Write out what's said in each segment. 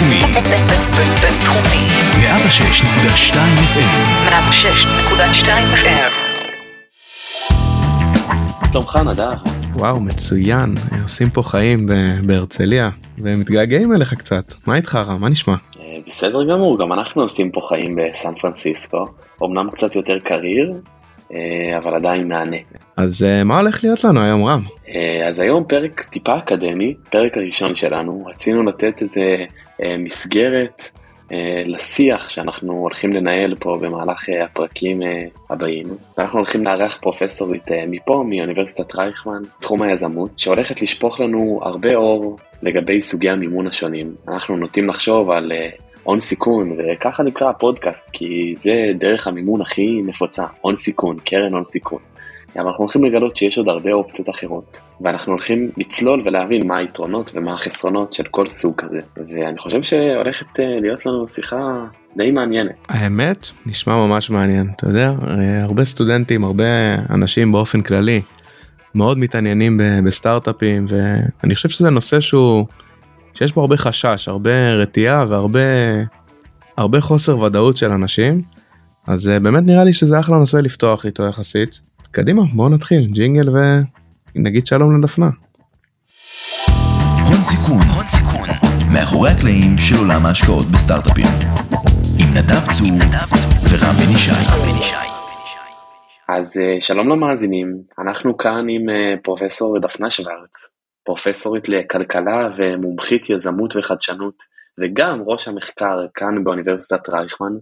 בינתחומי. בינתחומי. 106.2 FM. 106.2 FM. שלומך נדב? וואו מצוין עושים פה חיים בהרצליה ומתגעגעים אליך קצת מה איתך רם מה נשמע אה, בסדר גמור, גם אנחנו עושים פה חיים בסן פרנסיסקו. אמנם קצת יותר קריר, אה, אבל עדיין מהנה. אז אה, מה הולך להיות לנו היום רם אז היום פרק טיפה אקדמי, פרק הראשון שלנו, רצינו לתת איזה מסגרת אה, לשיח שאנחנו הולכים לנהל פה במהלך אה, הפרקים אה, הבאים. ואנחנו הולכים לארח פרופסורית אה, מפה, מאוניברסיטת רייכמן, תחום היזמות, שהולכת לשפוך לנו הרבה אור לגבי סוגי המימון השונים. אנחנו נוטים לחשוב על אה, הון סיכון, וככה נקרא הפודקאסט, כי זה דרך המימון הכי נפוצה, הון סיכון, קרן הון סיכון. אבל אנחנו הולכים לגלות שיש עוד הרבה אופציות אחרות, ואנחנו הולכים לצלול ולהבין מה היתרונות ומה החסרונות של כל סוג כזה, ואני חושב שהולכת אה, להיות לנו שיחה די מעניינת. האמת נשמע ממש מעניין אתה יודע? אה, הרבה סטודנטים הרבה אנשים באופן כללי מאוד מתעניינים בסטארט-אפים ואני חושב שזה נושא שהוא שיש בו הרבה חשש הרבה רתיעה והרבה הרבה חוסר ודאות של אנשים. אז אה, באמת נראה לי שזה אחלה נושא לפתוח איתו יחסית קדימה בואו נתחיל ג'ינגל ונגיד שלום לדפנה. הון סיכון. מאחורי הקלעים של עולם ההשקעות בסטארט-אפים. עם נדב צור ורם בן ישי. אז אה, שלום למאזינים, אנחנו כאן עם אה, פרופסור דפנה שוורץ, פרופסורית לכלכלה ומומחית יזמות וחדשנות, וגם ראש המחקר כאן באוניברסיטת רייכמן.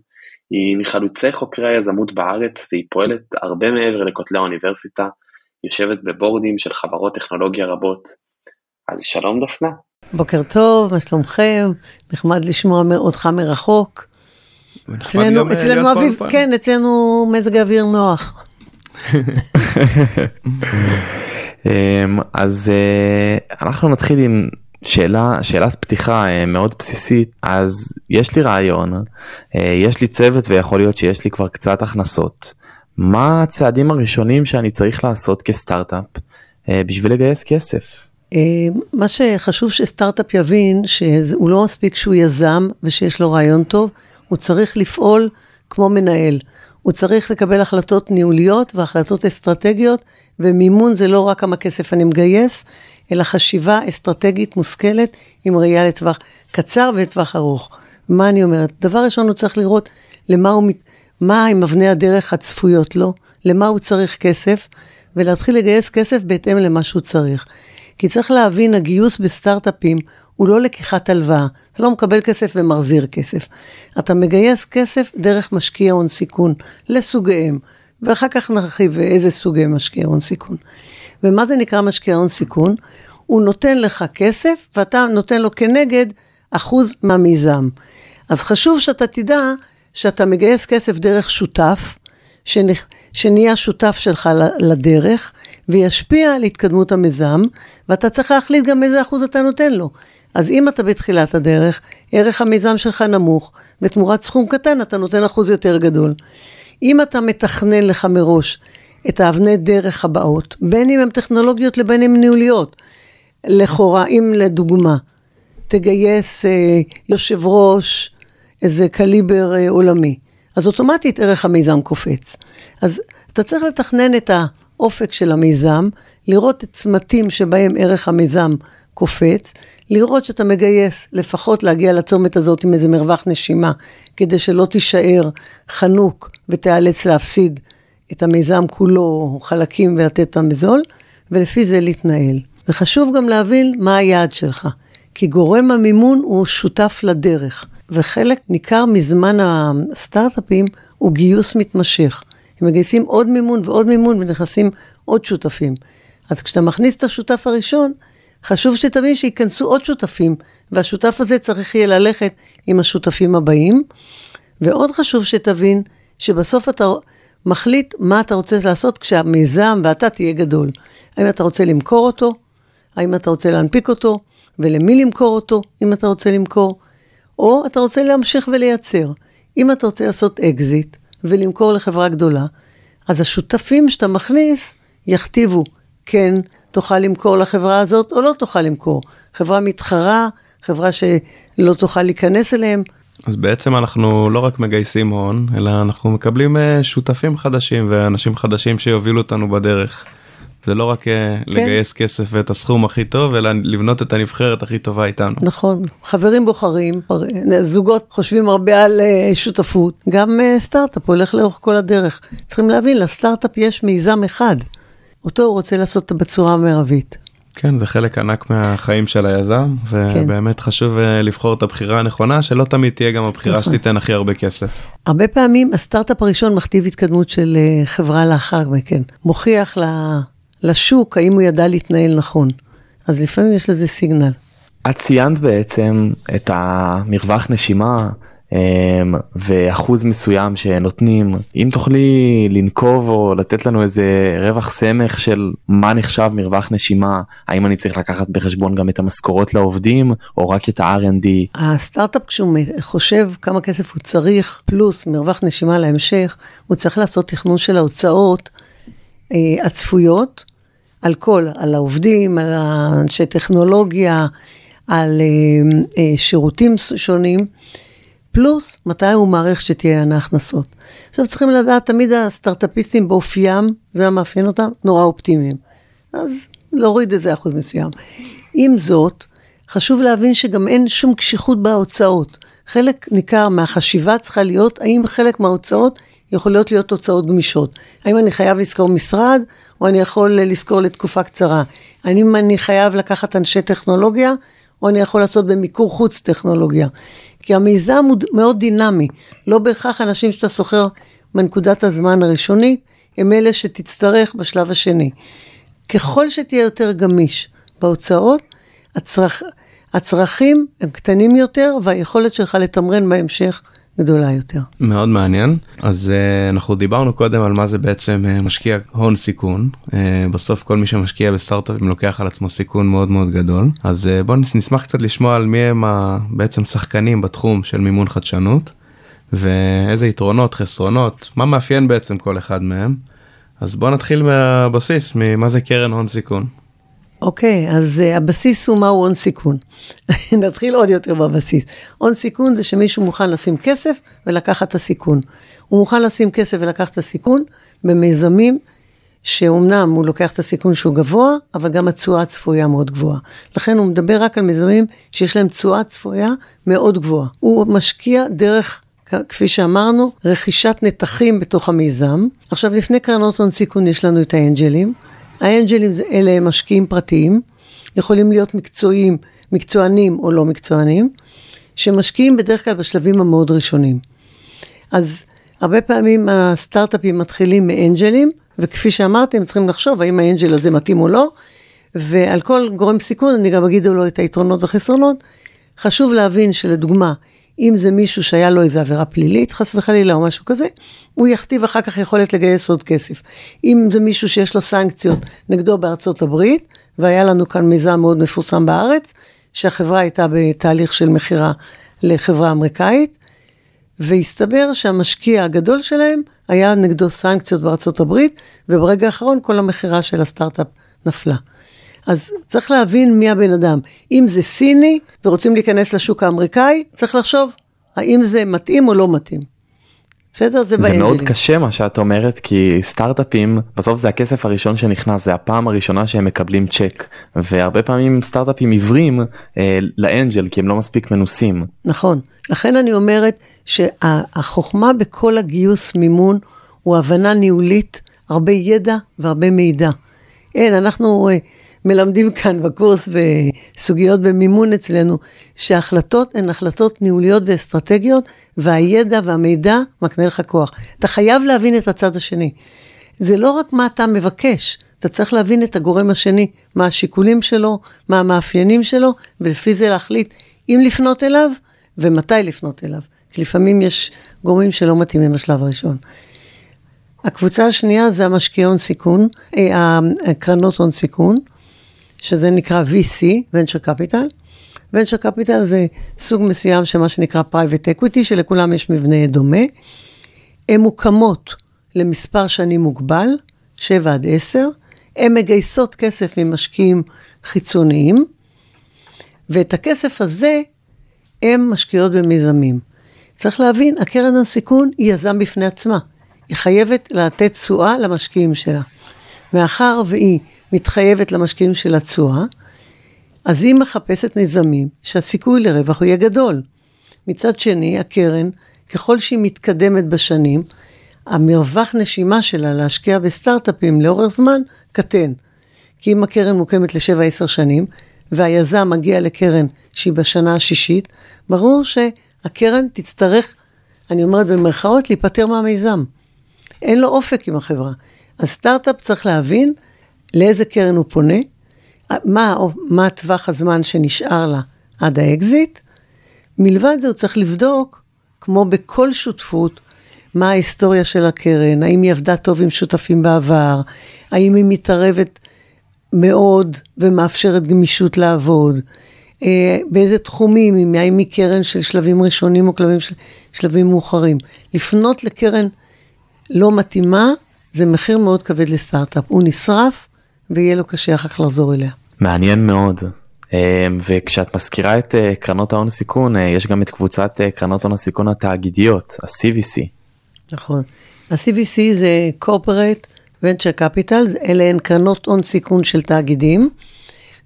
היא מחלוצי חוקרי היזמות בארץ והיא פועלת הרבה מעבר לכותלי האוניברסיטה, יושבת בבורדים של חברות טכנולוגיה רבות. אז שלום דפנה. בוקר טוב, מה שלומכם? נחמד לשמוע אותך מרחוק. אצלנו, גם, אה, אצלנו להיות אביב. כן, אצלנו מזג האוויר נוח. אמ, אז אה, אנחנו נתחיל עם שאלה שאלת פתיחה אה, מאוד בסיסית אז יש לי רעיון אה, יש לי צוות ויכול להיות שיש לי כבר קצת הכנסות מה הצעדים הראשונים שאני צריך לעשות כסטארט-אפ אה, בשביל לגייס כסף. מה שחשוב שסטארט-אפ יבין, שהוא לא מספיק שהוא יזם ושיש לו רעיון טוב, הוא צריך לפעול כמו מנהל. הוא צריך לקבל החלטות ניהוליות והחלטות אסטרטגיות, ומימון זה לא רק כמה כסף אני מגייס, אלא חשיבה אסטרטגית מושכלת עם ראייה לטווח קצר ולטווח ארוך. מה אני אומרת? דבר ראשון, הוא צריך לראות למה הוא, מה עם אבני הדרך הצפויות לו, למה הוא צריך כסף, ולהתחיל לגייס כסף בהתאם למה שהוא צריך. כי צריך להבין, הגיוס בסטארט-אפים הוא לא לקיחת הלוואה. אתה לא מקבל כסף ומחזיר כסף. אתה מגייס כסף דרך משקיע הון סיכון, לסוגיהם. ואחר כך נרחיב איזה סוגי משקיע הון סיכון. ומה זה נקרא משקיע הון סיכון? הוא נותן לך כסף ואתה נותן לו כנגד אחוז מהמיזם. אז חשוב שאתה תדע שאתה מגייס כסף דרך שותף, שנ- שנהיה שותף שלך לדרך, וישפיע על התקדמות המיזם, ואתה צריך להחליט גם איזה אחוז אתה נותן לו. אז אם אתה בתחילת הדרך, ערך המיזם שלך נמוך, ותמורת סכום קטן אתה נותן אחוז יותר גדול. אם אתה מתכנן לך מראש את האבני דרך הבאות, בין אם הן טכנולוגיות לבין אם ניהוליות, לכאורה, אם לדוגמה, תגייס אה, יושב ראש, איזה קליבר אה, עולמי, אז אוטומטית ערך המיזם קופץ. אז אתה צריך לתכנן את האופק של המיזם, לראות את צמתים שבהם ערך המיזם קופץ, לראות שאתה מגייס, לפחות להגיע לצומת הזאת עם איזה מרווח נשימה, כדי שלא תישאר חנוק ותיאלץ להפסיד את המיזם כולו, חלקים, ולתת אותם בזול, ולפי זה להתנהל. וחשוב גם להבין מה היעד שלך, כי גורם המימון הוא שותף לדרך, וחלק ניכר מזמן הסטארט-אפים הוא גיוס מתמשך. הם מגייסים עוד מימון ועוד מימון ונכנסים עוד שותפים. אז כשאתה מכניס את השותף הראשון, חשוב שתבין שייכנסו עוד שותפים, והשותף הזה צריך יהיה ללכת עם השותפים הבאים. ועוד חשוב שתבין שבסוף אתה מחליט מה אתה רוצה לעשות כשהמיזם ואתה תהיה גדול. האם אתה רוצה למכור אותו? האם אתה רוצה להנפיק אותו? ולמי למכור אותו, אם אתה רוצה למכור? או אתה רוצה להמשיך ולייצר. אם אתה רוצה לעשות אקזיט ולמכור לחברה גדולה, אז השותפים שאתה מכניס יכתיבו, כן, תוכל למכור לחברה הזאת או לא תוכל למכור. חברה מתחרה, חברה שלא תוכל להיכנס אליהם. אז בעצם אנחנו לא רק מגייסים הון, אלא אנחנו מקבלים אה, שותפים חדשים ואנשים חדשים שיובילו אותנו בדרך. זה לא רק אה, כן. לגייס כסף ואת הסכום הכי טוב, אלא לבנות את הנבחרת הכי טובה איתנו. נכון, חברים בוחרים, זוגות חושבים הרבה על אה, שותפות, גם אה, סטארט-אפ הולך לאורך כל הדרך. צריכים להבין, לסטארט-אפ יש מיזם אחד, אותו הוא רוצה לעשות בצורה המרבית. כן, זה חלק ענק מהחיים של היזם, כן. ובאמת חשוב אה, לבחור את הבחירה הנכונה, שלא תמיד תהיה גם הבחירה נכון. שתיתן הכי הרבה כסף. הרבה פעמים הסטארט-אפ הראשון מכתיב התקדמות של אה, חברה לאחר מכן, מוכיח ל- לשוק האם הוא ידע להתנהל נכון. אז לפעמים יש לזה סיגנל. את ציינת בעצם את המרווח נשימה ואחוז מסוים שנותנים. אם תוכלי לנקוב או לתת לנו איזה רווח סמך של מה נחשב מרווח נשימה האם אני צריך לקחת בחשבון גם את המשכורות לעובדים או רק את ה-R&D הסטארט-אפ כשהוא חושב כמה כסף הוא צריך, פלוס מרווח נשימה להמשך, הוא צריך לעשות תכנון של ההוצאות אה, הצפויות על כל, על העובדים, על אנשי טכנולוגיה, על אה, אה, שירותים שונים, פלוס מתי הוא מעריך שתהיינה הכנסות. עכשיו צריכים לדעת, תמיד הסטארט-אפיסטים באופיים, זה מה מאפיין אותם, נורא אופטימיים. אז להוריד איזה אחוז מסוים. עם זאת, חשוב להבין שגם אין שום קשיחות בהוצאות. חלק ניכר מהחשיבה צריכה להיות, האם חלק מההוצאות יכולות להיות הוצאות גמישות. האם אני חייב לשכור משרד, או אני יכול לשכור לתקופה קצרה. האם אני חייב לקחת אנשי טכנולוגיה, או אני יכול לעשות במיקור חוץ טכנולוגיה. כי המיזם הוא מאוד דינמי, לא בהכרח אנשים שאתה שוכר בנקודת הזמן הראשונית, הם אלה שתצטרך בשלב השני. ככל שתהיה יותר גמיש בהוצאות, הצרכ... הצרכים הם קטנים יותר, והיכולת שלך לתמרן בהמשך גדולה יותר. מאוד מעניין. אז uh, אנחנו דיברנו קודם על מה זה בעצם uh, משקיע הון סיכון. Uh, בסוף כל מי שמשקיע בסטארט-אפים לוקח על עצמו סיכון מאוד מאוד גדול. אז uh, בואו נשמח קצת לשמוע על מי הם ה- בעצם שחקנים בתחום של מימון חדשנות, ואיזה יתרונות, חסרונות, מה מאפיין בעצם כל אחד מהם. אז בואו נתחיל מהבסיס, ממה זה קרן הון סיכון. אוקיי, אז uh, הבסיס הוא מהו הון סיכון. נתחיל עוד יותר בבסיס. הון סיכון זה שמישהו מוכן לשים כסף ולקחת את הסיכון. הוא מוכן לשים כסף ולקחת את הסיכון במיזמים שאומנם הוא לוקח את הסיכון שהוא גבוה, אבל גם התשואה הצפויה מאוד גבוהה. לכן הוא מדבר רק על מיזמים שיש להם תשואה צפויה מאוד גבוהה. הוא משקיע דרך כפי שאמרנו, רכישת נתחים בתוך המיזם. עכשיו, לפני קרנות הון סיכון יש לנו את האנג'לים. האנג'לים אלה הם משקיעים פרטיים, יכולים להיות מקצועיים, מקצוענים או לא מקצוענים, שמשקיעים בדרך כלל בשלבים המאוד ראשונים. אז הרבה פעמים הסטארט-אפים מתחילים מאנג'לים, וכפי שאמרתי, הם צריכים לחשוב האם האנג'ל הזה מתאים או לא, ועל כל גורם סיכון אני גם אגיד לו את היתרונות והחסרונות. חשוב להבין שלדוגמה, אם זה מישהו שהיה לו איזו עבירה פלילית, חס וחלילה או משהו כזה, הוא יכתיב אחר כך יכולת לגייס עוד כסף. אם זה מישהו שיש לו סנקציות נגדו בארצות הברית, והיה לנו כאן מיזם מאוד מפורסם בארץ, שהחברה הייתה בתהליך של מכירה לחברה אמריקאית, והסתבר שהמשקיע הגדול שלהם היה נגדו סנקציות בארצות הברית, וברגע האחרון כל המכירה של הסטארט-אפ נפלה. אז צריך להבין מי הבן אדם. אם זה סיני ורוצים להיכנס לשוק האמריקאי, צריך לחשוב האם זה מתאים או לא מתאים. בסדר? זה זה באנג'לים. מאוד קשה מה שאת אומרת כי סטארט-אפים בסוף זה הכסף הראשון שנכנס זה הפעם הראשונה שהם מקבלים צ'ק והרבה פעמים סטארט-אפים עיוורים אה, לאנג'ל כי הם לא מספיק מנוסים. נכון. לכן אני אומרת שהחוכמה בכל הגיוס מימון הוא הבנה ניהולית, הרבה ידע והרבה מידע. אין, אנחנו אה, מלמדים כאן בקורס בסוגיות במימון אצלנו, שההחלטות הן החלטות ניהוליות ואסטרטגיות, והידע והמידע מקנה לך כוח. אתה חייב להבין את הצד השני. זה לא רק מה אתה מבקש, אתה צריך להבין את הגורם השני, מה השיקולים שלו, מה המאפיינים שלו, ולפי זה להחליט אם לפנות אליו ומתי לפנות אליו. כי לפעמים יש גורמים שלא מתאימים בשלב הראשון. הקבוצה השנייה זה המשקיעי הון סיכון, אה, הקרנות הון סיכון, שזה נקרא VC, Venture Capital. Venture Capital זה סוג מסוים של מה שנקרא Private Equity, שלכולם יש מבנה דומה. הן מוקמות למספר שנים מוגבל, 7 עד 10. הן מגייסות כסף ממשקיעים חיצוניים, ואת הכסף הזה הן משקיעות במיזמים. צריך להבין, הקרן הון סיכון היא יזם בפני עצמה. היא חייבת לתת תשואה למשקיעים שלה. מאחר והיא מתחייבת למשקיעים שלה תשואה, אז היא מחפשת מיזמים שהסיכוי לרווח הוא יהיה גדול. מצד שני, הקרן, ככל שהיא מתקדמת בשנים, המרווח נשימה שלה להשקיע בסטארט-אפים לאורך זמן קטן. כי אם הקרן מוקמת ל-7-10 שנים, והיזם מגיע לקרן שהיא בשנה השישית, ברור שהקרן תצטרך, אני אומרת במרכאות, להיפטר מהמיזם. אין לו אופק עם החברה. אז סטארט-אפ צריך להבין לאיזה קרן הוא פונה, מה, מה טווח הזמן שנשאר לה עד האקזיט. מלבד זה הוא צריך לבדוק, כמו בכל שותפות, מה ההיסטוריה של הקרן, האם היא עבדה טוב עם שותפים בעבר, האם היא מתערבת מאוד ומאפשרת גמישות לעבוד, אה, באיזה תחומים, האם היא קרן של שלבים ראשונים או שלבים של שלבים מאוחרים. לפנות לקרן לא מתאימה, זה מחיר מאוד כבד לסטארט-אפ. הוא נשרף ויהיה לו קשה אחר כך לחזור אליה. מעניין מאוד. אה, וכשאת מזכירה את אה, קרנות ההון סיכון, יש גם את קבוצת קרנות הון הסיכון התאגידיות, ה-CVC. נכון. ה-CVC זה corporate venture capital, אלה הן קרנות הון סיכון של תאגידים.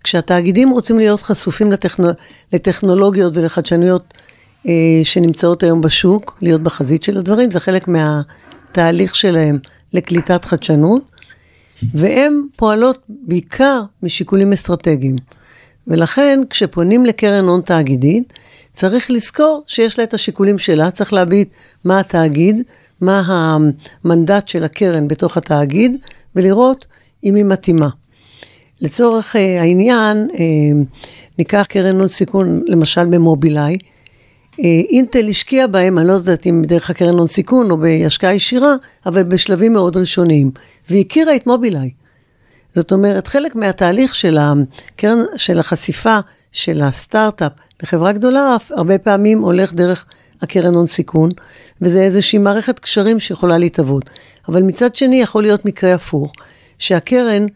כשהתאגידים רוצים להיות חשופים לטכנו, לטכנולוגיות ולחדשנויות אה, שנמצאות היום בשוק, להיות בחזית של הדברים, זה חלק מהתהליך שלהם לקליטת חדשנות, והן פועלות בעיקר משיקולים אסטרטגיים. ולכן כשפונים לקרן הון תאגידית, צריך לזכור שיש לה את השיקולים שלה, צריך להביט מה התאגיד, מה המנדט של הקרן בתוך התאגיד, ולראות אם היא מתאימה. לצורך אה, העניין, אה, ניקח קרן הון סיכון, למשל במובילאיי, אינטל השקיעה בהם, אני לא יודעת אם דרך הקרן הון סיכון או בהשקעה ישירה, אבל בשלבים מאוד ראשוניים, והכירה את מובילאיי. זאת אומרת, חלק מהתהליך של, הקרן, של החשיפה של הסטארט-אפ לחברה גדולה, הרבה פעמים הולך דרך הקרן הון סיכון, וזה איזושהי מערכת קשרים שיכולה להתהוות. אבל מצד שני, יכול להיות מקרה הפוך, שהקרן,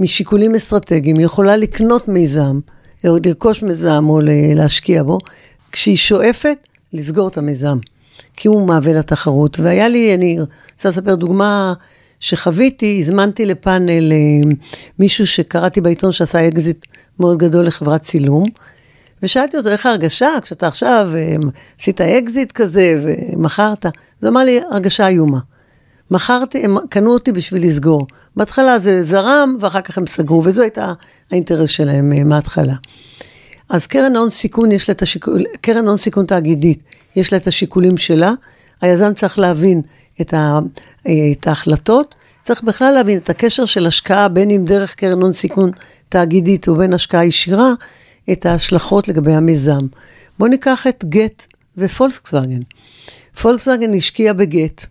משיקולים אסטרטגיים, יכולה לקנות מיזם, לרכוש מיזם או להשקיע בו, כשהיא שואפת לסגור את המיזם, כי הוא מהווה לתחרות. והיה לי, אני רוצה לספר דוגמה שחוויתי, הזמנתי לפאנל אה, מישהו שקראתי בעיתון שעשה אקזיט מאוד גדול לחברת צילום, ושאלתי אותו, איך ההרגשה כשאתה עכשיו אה, עשית אקזיט כזה ומכרת? הוא אמר לי, הרגשה איומה. מכרתי, הם קנו אותי בשביל לסגור. בהתחלה זה זרם, ואחר כך הם סגרו, וזו הייתה האינטרס שלהם אה, מההתחלה. אז קרן הון סיכון, יש לה את השיקול, קרן הון סיכון תאגידית, יש לה את השיקולים שלה. היזם צריך להבין את, ה, את ההחלטות, צריך בכלל להבין את הקשר של השקעה, בין אם דרך קרן הון סיכון תאגידית ובין השקעה ישירה, את ההשלכות לגבי המיזם. בואו ניקח את גט ופולקסווגן. פולקסווגן השקיע בגט,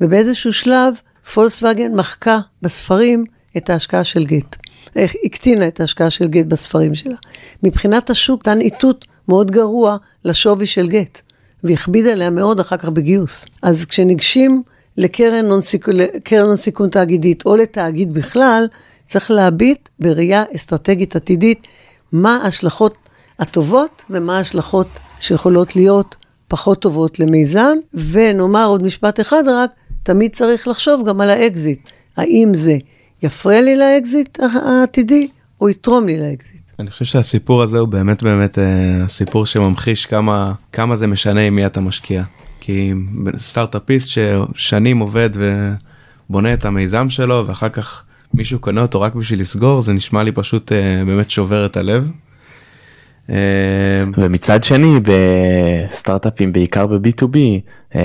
ובאיזשהו שלב פולקסווגן מחקה בספרים את ההשקעה של גט. הקטינה את ההשקעה של גט בספרים שלה. מבחינת השוק, נתן איתות מאוד גרוע לשווי של גט, והכביד עליה מאוד אחר כך בגיוס. אז כשניגשים לקרן הון סיכון, סיכון תאגידית או לתאגיד בכלל, צריך להביט בראייה אסטרטגית עתידית מה ההשלכות הטובות ומה ההשלכות שיכולות להיות פחות טובות למיזם. ונאמר עוד משפט אחד רק, תמיד צריך לחשוב גם על האקזיט. האם זה יפריע לי לאקזיט העתידי או יתרום לי לאקזיט. אני חושב שהסיפור הזה הוא באמת באמת אה, סיפור שממחיש כמה כמה זה משנה עם מי אתה משקיע. כי סטארט-אפיסט ששנים עובד ובונה את המיזם שלו ואחר כך מישהו קונה אותו רק בשביל לסגור זה נשמע לי פשוט uh, באמת שובר את הלב. Uh, ומצד שני בסטארט-אפים בעיקר ב-B2B uh,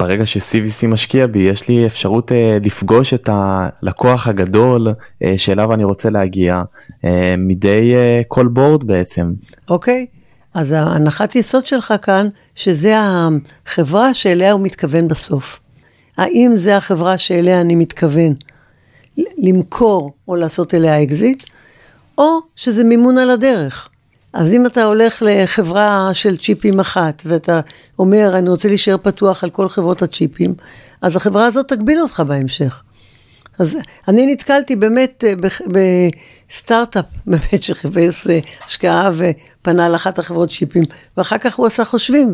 ברגע ש-CVC משקיע בי יש לי אפשרות uh, לפגוש את הלקוח הגדול uh, שאליו אני רוצה להגיע uh, מדי uh, כל בורד בעצם. אוקיי. Okay. אז ההנחת יסוד שלך כאן, שזה החברה שאליה הוא מתכוון בסוף. האם זה החברה שאליה אני מתכוון למכור או לעשות אליה אקזיט, או שזה מימון על הדרך. אז אם אתה הולך לחברה של צ'יפים אחת, ואתה אומר, אני רוצה להישאר פתוח על כל חברות הצ'יפים, אז החברה הזאת תגביל אותך בהמשך. אז אני נתקלתי באמת אה, בסטארט-אפ, באמת שחיפש אה, השקעה ופנה לאחת החברות צ'יפים, ואחר כך הוא עשה חושבים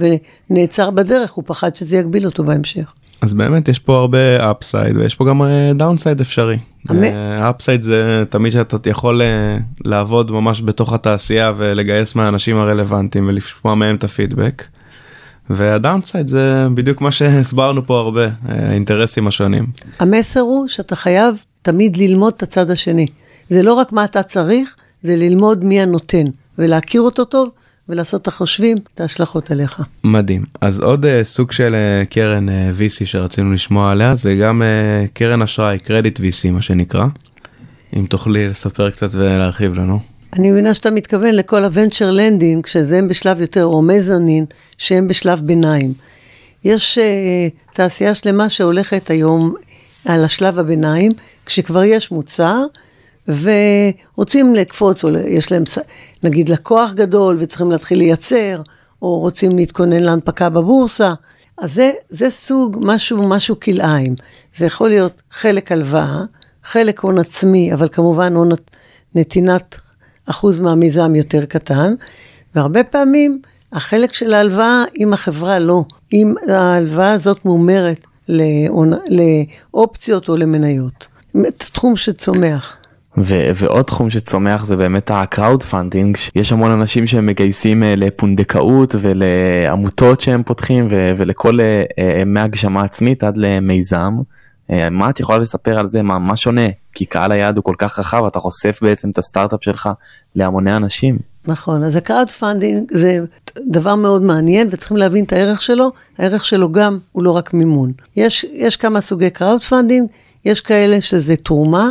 ונעצר בדרך, הוא פחד שזה יגביל אותו בהמשך. אז באמת יש פה הרבה upside ויש פה גם downside אפשרי. אמן. upside זה תמיד שאתה יכול אה, לעבוד ממש בתוך התעשייה ולגייס מהאנשים הרלוונטיים ולשמוע מהם את הפידבק. וה downside זה בדיוק מה שהסברנו פה הרבה, אה, האינטרסים השונים. המסר הוא שאתה חייב תמיד ללמוד את הצד השני. זה לא רק מה אתה צריך, זה ללמוד מי הנותן, ולהכיר אותו טוב, ולעשות את החושבים, את ההשלכות עליך. מדהים. אז עוד uh, סוג של uh, קרן uh, VC שרצינו לשמוע עליה זה גם uh, קרן אשראי, קרדיט VC מה שנקרא. אם תוכלי לספר קצת ולהרחיב לנו. אני מבינה שאתה מתכוון לכל ה-venture lending, שזה הם בשלב יותר, או מזנין, שהם בשלב ביניים. יש uh, תעשייה שלמה שהולכת היום על השלב הביניים, כשכבר יש מוצר, ורוצים לקפוץ, או יש להם נגיד לקוח גדול וצריכים להתחיל לייצר, או רוצים להתכונן להנפקה בבורסה. אז זה, זה סוג משהו, משהו כלאיים. זה יכול להיות חלק הלוואה, חלק הון עצמי, אבל כמובן הון נתינת אחוז מהמיזם יותר קטן, והרבה פעמים החלק של ההלוואה, אם החברה לא, אם ההלוואה הזאת מומרת לאופציות או למניות. תחום שצומח. ו- ועוד תחום שצומח זה באמת ה crowdfunding יש המון אנשים שהם מגייסים אה, לפונדקאות ולעמותות שהם פותחים ו- ולכל אה, אה, מהגשמה עצמית עד למיזם. אה, מה את יכולה לספר על זה מה, מה שונה כי קהל היעד הוא כל כך רחב אתה חושף בעצם את הסטארט-אפ שלך להמוני אנשים. נכון, אז ה crowdfunding זה דבר מאוד מעניין וצריכים להבין את הערך שלו, הערך שלו גם הוא לא רק מימון. יש, יש כמה סוגי crowdfunding, יש כאלה שזה תרומה,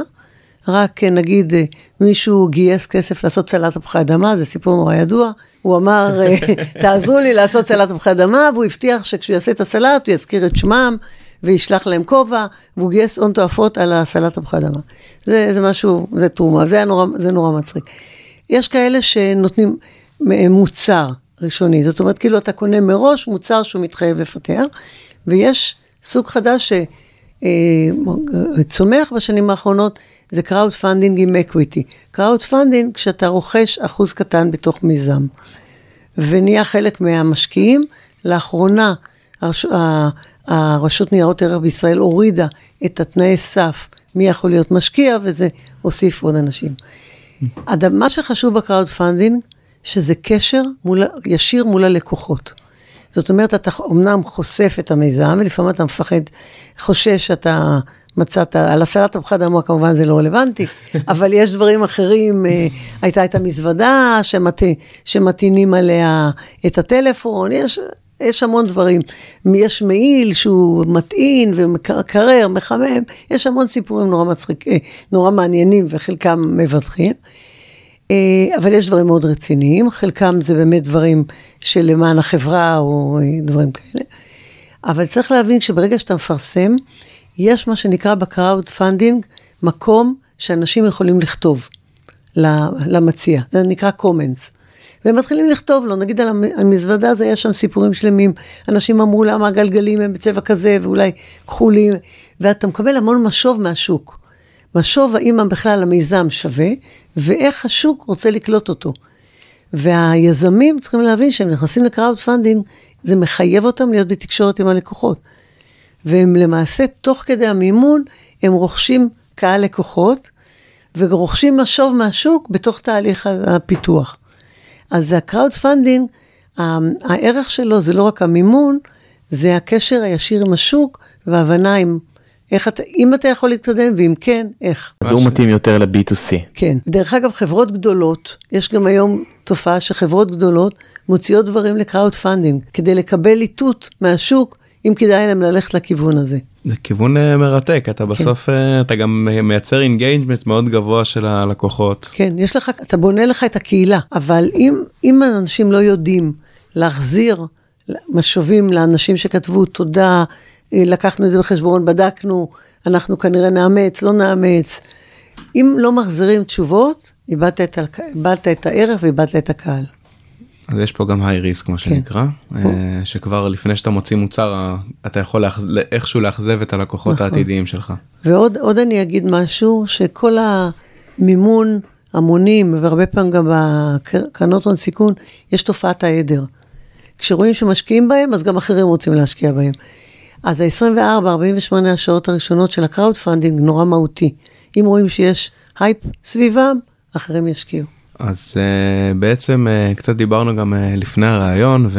רק אה, נגיד אה, מישהו גייס כסף לעשות סלט תפוחי אדמה, זה סיפור נורא ידוע, הוא אמר, אה, תעזרו לי לעשות סלט תפוחי אדמה, והוא הבטיח שכשהוא יעשה את הסלט הוא יזכיר את שמם. וישלח להם כובע, והוא גייס הון תועפות על הסלט תפוחי אדמה. זה, זה משהו, זה תרומה, זה, נורא, זה נורא מצחיק. יש כאלה שנותנים מוצר ראשוני, זאת אומרת, כאילו אתה קונה מראש מוצר שהוא מתחייב לפתח, ויש סוג חדש שצומח בשנים האחרונות, זה crowdfunding עם equity. crowdfunding כשאתה רוכש אחוז קטן בתוך מיזם, ונהיה חלק מהמשקיעים. לאחרונה, הרש... הרשות ניירות ערך בישראל הורידה את התנאי סף מי יכול להיות משקיע, וזה הוסיף עוד אנשים. מה שחשוב ב crowdfunding, שזה קשר מול, ישיר מול הלקוחות. זאת אומרת, אתה אמנם חושף את המיזם, ולפעמים אתה מפחד, חושש שאתה מצאת, על הסלט תפוחי אדמה כמובן זה לא רלוונטי, אבל יש דברים אחרים, אה, הייתה את המזוודה שמת, שמטעינים עליה את הטלפון, יש, יש המון דברים. יש מעיל שהוא מטעין ומקרר, מחמם, יש המון סיפורים נורא מצחיק, אה, נורא מעניינים וחלקם מבטיחים. אה, אבל יש דברים מאוד רציניים, חלקם זה באמת דברים שלמען החברה או אה, דברים כאלה. אבל צריך להבין שברגע שאתה מפרסם, יש מה שנקרא ב crowdfunding, מקום שאנשים יכולים לכתוב למציע, זה נקרא comments. והם מתחילים לכתוב לו, נגיד על המזוודה הזה, יש שם סיפורים שלמים, אנשים אמרו למה הגלגלים הם בצבע כזה, ואולי כחולים, ואתה מקבל המון משוב מהשוק. משוב האם בכלל המיזם שווה, ואיך השוק רוצה לקלוט אותו. והיזמים צריכים להבין שהם נכנסים ל crowdfunding, זה מחייב אותם להיות בתקשורת עם הלקוחות. והם למעשה, תוך כדי המימון, הם רוכשים קהל לקוחות, ורוכשים משוב מהשוק בתוך תהליך הפיתוח. אז ה crowdfunding, הערך שלו זה לא רק המימון, זה הקשר הישיר עם השוק, וההבנה עם איך אתה, אם אתה יכול להתקדם, ואם כן, איך. אז הוא מתאים יותר ל-B2C. כן. דרך אגב, חברות גדולות, יש גם היום תופעה שחברות גדולות מוציאות דברים ל crowdfunding, כדי לקבל איתות מהשוק, אם כדאי להם ללכת לכיוון הזה. זה כיוון אה, מרתק, אתה בסוף, כן. אה, אתה גם מייצר engagement מאוד גבוה של הלקוחות. כן, יש לך, אתה בונה לך את הקהילה, אבל אם, אם אנשים לא יודעים להחזיר משובים לאנשים שכתבו תודה, לקחנו את זה בחשבון, בדקנו, אנחנו כנראה נאמץ, לא נאמץ. אם לא מחזירים תשובות, איבדת את, איבדת את הערך ואיבדת את הקהל. אז יש פה גם high risk מה שנקרא, אה, שכבר לפני שאתה מוציא מוצר אה, אתה יכול לאחז- איכשהו לאכזב את הלקוחות נכון. העתידיים שלך. ועוד עוד אני אגיד משהו, שכל המימון המונים, והרבה פעמים גם בקרנות הון סיכון, יש תופעת העדר. כשרואים שמשקיעים בהם, אז גם אחרים רוצים להשקיע בהם. אז ה-24-48 השעות הראשונות של ה crowdfunding נורא מהותי. אם רואים שיש הייפ סביבם, אחרים ישקיעו. אז אה, בעצם אה, קצת דיברנו גם אה, לפני הראיון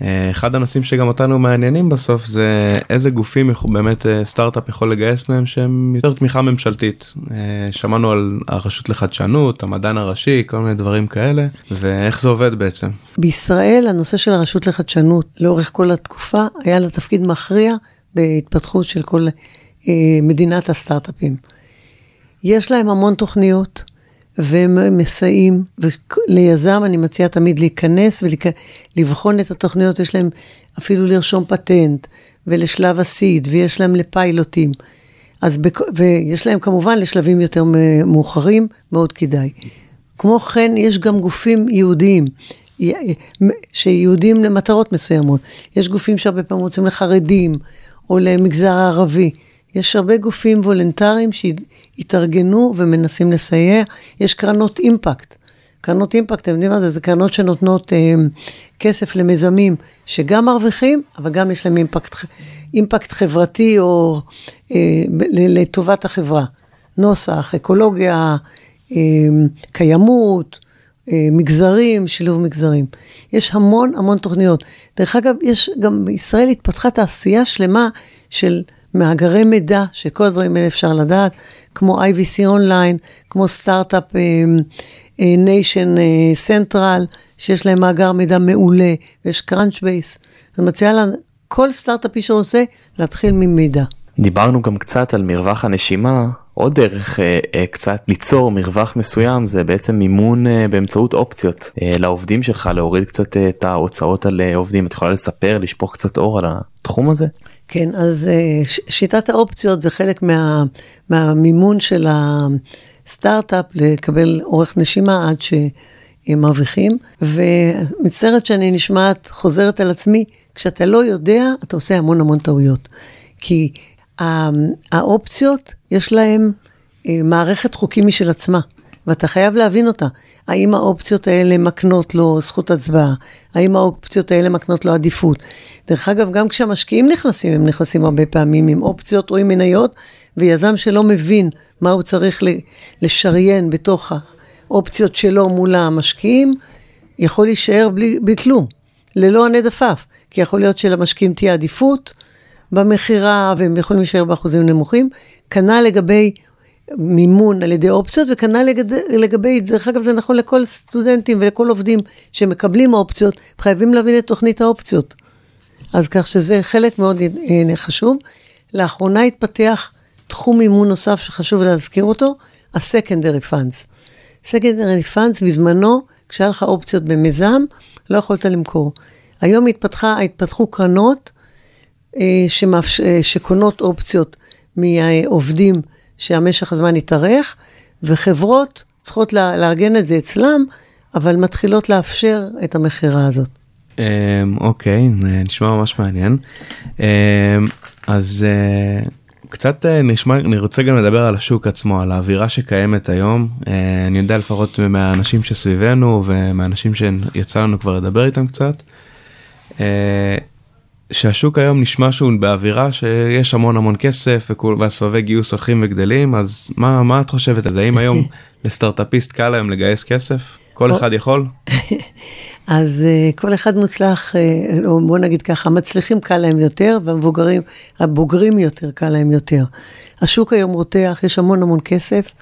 ואחד הנושאים שגם אותנו מעניינים בסוף זה איזה גופים באמת אה, סטארט-אפ יכול לגייס מהם שהם יותר תמיכה ממשלתית. אה, שמענו על הרשות לחדשנות, המדען הראשי, כל מיני דברים כאלה ואיך זה עובד בעצם. בישראל הנושא של הרשות לחדשנות לאורך כל התקופה היה לה תפקיד מכריע בהתפתחות של כל אה, מדינת הסטארט-אפים. יש להם המון תוכניות והם מסייעים, וליזם אני מציעה תמיד להיכנס ולבחון את התוכניות, יש להם אפילו לרשום פטנט ולשלב הסיד ויש להם לפיילוטים. אז בכ... ויש להם כמובן לשלבים יותר מאוחרים, מאוד כדאי. כמו כן, יש גם גופים יהודיים, שיהודים למטרות מסוימות. יש גופים שהרבה פעמים רוצים לחרדים, או למגזר הערבי. יש הרבה גופים וולנטריים שהתארגנו ומנסים לסייע. יש קרנות אימפקט. קרנות אימפקט, אתם יודעים מה זה? זה קרנות שנותנות אה, כסף למיזמים שגם מרוויחים, אבל גם יש להם אימפקט, אימפקט חברתי או אה, לטובת החברה. נוסח, אקולוגיה, אה, קיימות, אה, מגזרים, שילוב מגזרים. יש המון המון תוכניות. דרך אגב, יש גם בישראל התפתחה תעשייה שלמה של מאגרי מידע, שכל הדברים האלה אפשר לדעת, כמו IVC Online, כמו Start-Up Nation Central, שיש להם מאגר מידע מעולה, ויש Crunchbase. אני מציעה לכל סטארט-אפי שעושה, להתחיל ממידע. דיברנו גם קצת על מרווח הנשימה, עוד דרך אה, אה, קצת ליצור מרווח מסוים זה בעצם מימון אה, באמצעות אופציות אה, לעובדים שלך, להוריד קצת אה, את ההוצאות על אה, עובדים. את יכולה לספר, לשפוך קצת אור על התחום הזה? כן, אז אה, שיטת האופציות זה חלק מה, מהמימון של הסטארט-אפ לקבל אורך נשימה עד שהם מרוויחים. ומצטערת שאני נשמעת חוזרת על עצמי, כשאתה לא יודע, אתה עושה המון המון טעויות. כי האופציות, יש להם אה, מערכת חוקים משל עצמה, ואתה חייב להבין אותה. האם האופציות האלה מקנות לו זכות הצבעה? האם האופציות האלה מקנות לו עדיפות? דרך אגב, גם כשהמשקיעים נכנסים, הם נכנסים הרבה פעמים עם אופציות או עם מניות, ויזם שלא מבין מה הוא צריך לשריין בתוך האופציות שלו מול המשקיעים, יכול להישאר בלי, בלי כלום, ללא הנד עפעף, כי יכול להיות שלמשקיעים תהיה עדיפות, במכירה, והם יכולים להישאר באחוזים נמוכים. כנ"ל לגבי מימון על ידי אופציות, וכנ"ל לגבי, דרך אגב, זה נכון לכל סטודנטים ולכל עובדים שמקבלים אופציות, חייבים להבין את תוכנית האופציות. אז כך שזה חלק מאוד חשוב. לאחרונה התפתח תחום מימון נוסף שחשוב להזכיר אותו, ה-Secondary Funds. Secondary Funds, בזמנו, כשהיה לך אופציות במיזם, לא יכולת למכור. היום התפתחה, התפתחו קרנות, שמאפש... שקונות אופציות מהעובדים שהמשך הזמן יתארך, וחברות צריכות לארגן את זה אצלם, אבל מתחילות לאפשר את המכירה הזאת. אוקיי, נשמע ממש מעניין. אז קצת נשמע, אני רוצה גם לדבר על השוק עצמו, על האווירה שקיימת היום. אני יודע לפחות מהאנשים שסביבנו ומהאנשים שיצא לנו כבר לדבר איתם קצת. שהשוק היום נשמע שהוא באווירה שיש המון המון כסף והסבבי גיוס הולכים וגדלים אז מה מה את חושבת על זה האם היום לסטארטאפיסט קל היום לגייס כסף כל אחד יכול. אז כל אחד מוצלח או בוא נגיד ככה מצליחים קל להם יותר והמבוגרים הבוגרים יותר קל להם יותר. השוק היום רותח יש המון המון כסף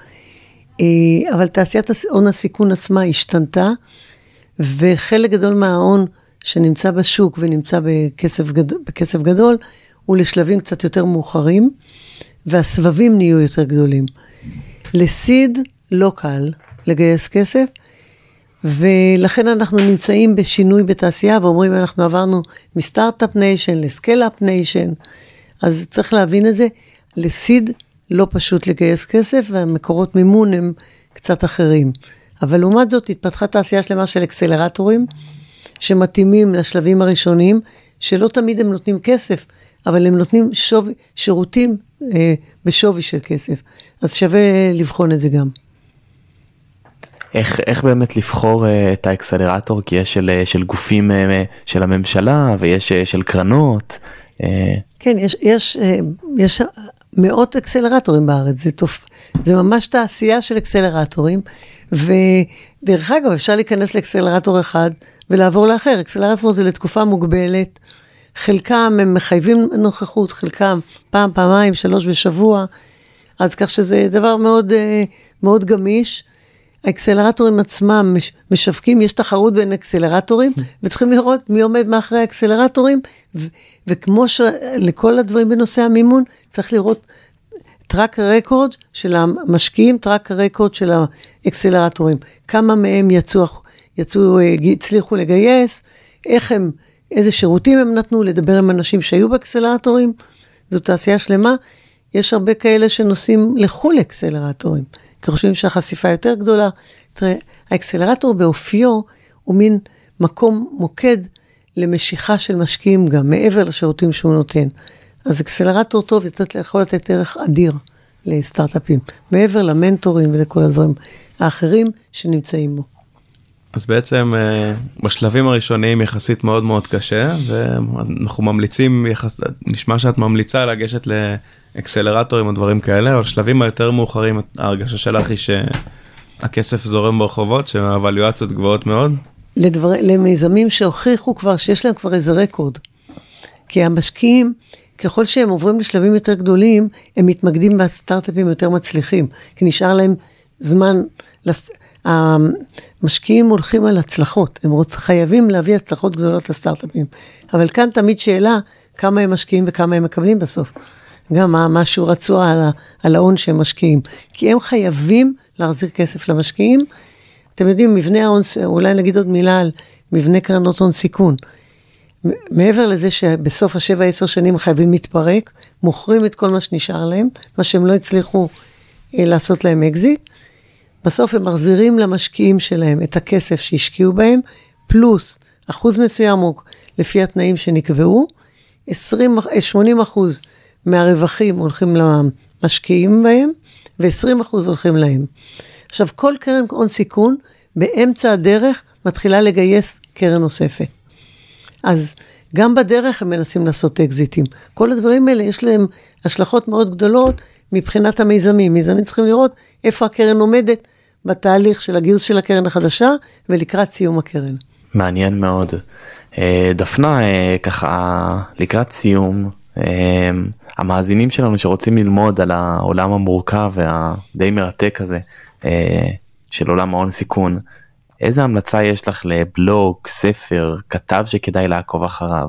אבל תעשיית הון הסיכון עצמה השתנתה וחלק גדול מההון. שנמצא בשוק ונמצא בכסף, גד... בכסף גדול, הוא לשלבים קצת יותר מאוחרים, והסבבים נהיו יותר גדולים. לסיד לא קל לגייס כסף, ולכן אנחנו נמצאים בשינוי בתעשייה, ואומרים, אנחנו עברנו מ start-up nation ל scale-up nation, אז צריך להבין את זה. ל seed לא פשוט לגייס כסף, והמקורות מימון הם קצת אחרים. אבל לעומת זאת התפתחה תעשייה שלמה של אקסלרטורים, שמתאימים לשלבים הראשונים, שלא תמיד הם נותנים כסף, אבל הם נותנים שווי, שירותים אה, בשווי של כסף. אז שווה לבחון את זה גם. איך, איך באמת לבחור uh, את האקסלרטור כי יש של, uh, של גופים uh, של הממשלה ויש uh, של קרנות. Uh... כן, יש, יש, uh, יש מאות אקסלרטורים בארץ, זה, תופ... זה ממש תעשייה של אקסלרטורים, ודרך אגב, אפשר להיכנס לאקסלרטור אחד ולעבור לאחר. אקסלרטור זה לתקופה מוגבלת, חלקם הם מחייבים נוכחות, חלקם פעם, פעמיים, שלוש בשבוע, אז כך שזה דבר מאוד, מאוד גמיש. האקסלרטורים עצמם מש, משווקים, יש תחרות בין אקסלרטורים, וצריכים לראות מי עומד מאחורי האקסלרטורים, ו, וכמו שלכל הדברים בנושא המימון, צריך לראות track record של המשקיעים, track record של האקסלרטורים. כמה מהם יצאו, יצאו, הצליחו לגייס, איך הם, איזה שירותים הם נתנו, לדבר עם אנשים שהיו באקסלרטורים, זו תעשייה שלמה. יש הרבה כאלה שנוסעים לחו"ל אקסלרטורים. כי חושבים שהחשיפה יותר גדולה. תראה, האקסלרטור באופיו הוא מין מקום, מוקד למשיכה של משקיעים גם, מעבר לשירותים שהוא נותן. אז אקסלרטור טוב יצאת, יכול לתת ערך אדיר לסטארט-אפים, מעבר למנטורים ולכל הדברים האחרים שנמצאים בו. אז בעצם אה, בשלבים הראשוניים יחסית מאוד מאוד קשה ואנחנו ממליצים יחס נשמע שאת ממליצה לגשת לאקסלרטורים או דברים כאלה אבל שלבים היותר מאוחרים ההרגשה שלך היא שהכסף זורם ברחובות שהוואליואציות גבוהות מאוד. לדבר, למיזמים שהוכיחו כבר שיש להם כבר איזה רקורד. כי המשקיעים ככל שהם עוברים לשלבים יותר גדולים הם מתמקדים בסטארט-אפים יותר מצליחים כי נשאר להם זמן. לס... המשקיעים הולכים על הצלחות, הם רוצ, חייבים להביא הצלחות גדולות לסטארט-אפים. אבל כאן תמיד שאלה, כמה הם משקיעים וכמה הם מקבלים בסוף. גם מה, משהו רצוע על, על ההון שהם משקיעים. כי הם חייבים להחזיר כסף למשקיעים. אתם יודעים, מבנה ההון, אולי נגיד עוד מילה על מבנה קרנות הון סיכון. מעבר לזה שבסוף השבע, עשר שנים חייבים להתפרק, מוכרים את כל מה שנשאר להם, מה שהם לא הצליחו אה, לעשות להם אקזיט. בסוף הם מחזירים למשקיעים שלהם את הכסף שהשקיעו בהם, פלוס אחוז מסוים לפי התנאים שנקבעו, 20, 80 אחוז מהרווחים הולכים למשקיעים בהם, ו-20 אחוז הולכים להם. עכשיו, כל קרן הון סיכון, באמצע הדרך, מתחילה לגייס קרן נוספת. אז גם בדרך הם מנסים לעשות אקזיטים. כל הדברים האלה, יש להם השלכות מאוד גדולות מבחינת המיזמים. מיזמים צריכים לראות איפה הקרן עומדת בתהליך של הגיוס של הקרן החדשה ולקראת סיום הקרן. מעניין מאוד. אה, דפנה, אה, ככה לקראת סיום, אה, המאזינים שלנו שרוצים ללמוד על העולם המורכב והדי מרתק הזה של עולם ההון סיכון, איזה המלצה יש לך לבלוג, ספר, כתב שכדאי לעקוב אחריו?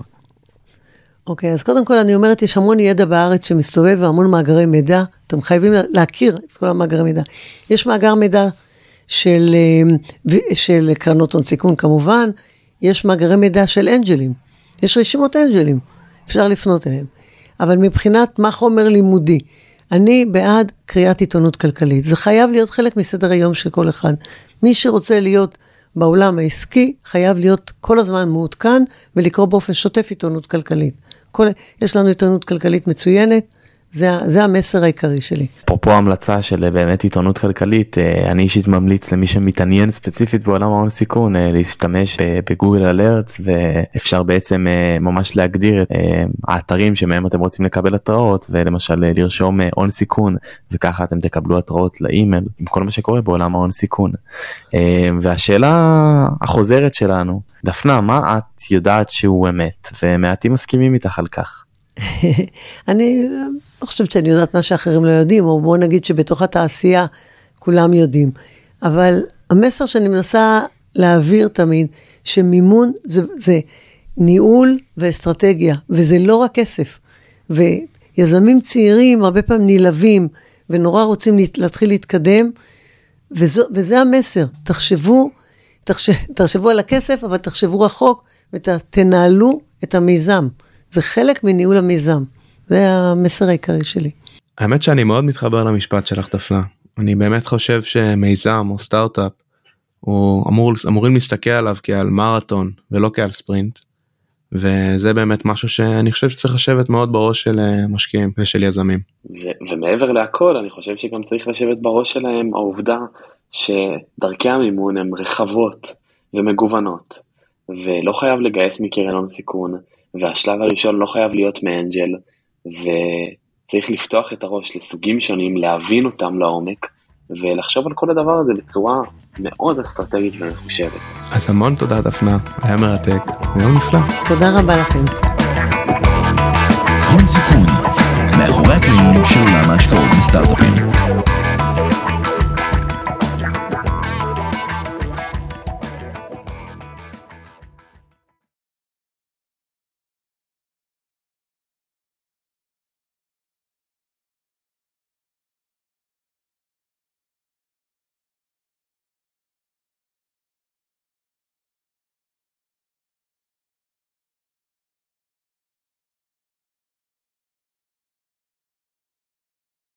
אוקיי, okay, אז קודם כל אני אומרת, יש המון ידע בארץ שמסתובב והמון מאגרי מידע, אתם חייבים להכיר את כל המאגרי מידע. יש מאגר מידע של, אה, של קרנות הון סיכון כמובן, יש מאגרי מידע של אנג'לים, יש רשימות אנג'לים, אפשר לפנות אליהם. אבל מבחינת מה חומר לימודי, אני בעד קריאת עיתונות כלכלית. זה חייב להיות חלק מסדר היום של כל אחד. מי שרוצה להיות בעולם העסקי, חייב להיות כל הזמן מעודכן ולקרוא באופן שוטף עיתונות כלכלית. כל, יש לנו עיתונות כלכלית מצוינת, זה, זה המסר העיקרי שלי. אפרופו המלצה של אה, באמת עיתונות כלכלית, אה, אני אישית ממליץ למי שמתעניין ספציפית בעולם ההון סיכון אה, להשתמש בגוגל אלרט ואפשר בעצם ממש להגדיר את האתרים שמהם אתם רוצים לקבל התראות ולמשל לרשום הון סיכון וככה אתם תקבלו התראות לאימייל עם כל מה שקורה בעולם ההון סיכון. והשאלה החוזרת שלנו, דפנה, מה את יודעת שהוא אמת ומעטים מסכימים איתך על כך? אני לא חושבת שאני יודעת מה שאחרים לא יודעים, או בואו נגיד שבתוך התעשייה כולם יודעים. אבל המסר שאני מנסה להעביר תמיד, שמימון זה, זה ניהול ואסטרטגיה, וזה לא רק כסף. ויזמים צעירים הרבה פעמים נלהבים, ונורא רוצים להתחיל להתקדם, וזו, וזה המסר. תחשבו, תחשב, תחשבו על הכסף, אבל תחשבו רחוק ותנהלו את המיזם. זה חלק מניהול המיזם. זה המסר העיקרי שלי. האמת שאני מאוד מתחבר למשפט שלך דפנה. אני באמת חושב שמיזם או סטארט-אפ הוא אמור, אמורים להסתכל עליו כעל מרתון ולא כעל ספרינט. וזה באמת משהו שאני חושב שצריך לשבת מאוד בראש של אה, משקיעים ושל יזמים. ו- ומעבר להכל אני חושב שגם צריך לשבת בראש שלהם העובדה שדרכי המימון הן רחבות ומגוונות ולא חייב לגייס מקרן הון סיכון והשלב הראשון לא חייב להיות מאנג'ל וצריך לפתוח את הראש לסוגים שונים להבין אותם לעומק ולחשוב על כל הדבר הזה בצורה מאוד אסטרטגית ומחושבת. אז המון תודה דפנה, היה מרתק, יום נפלא. תודה רבה לכם. הון סיכון, מאחורי הקלעים של עולם ההשקעות בסטארט-אפים.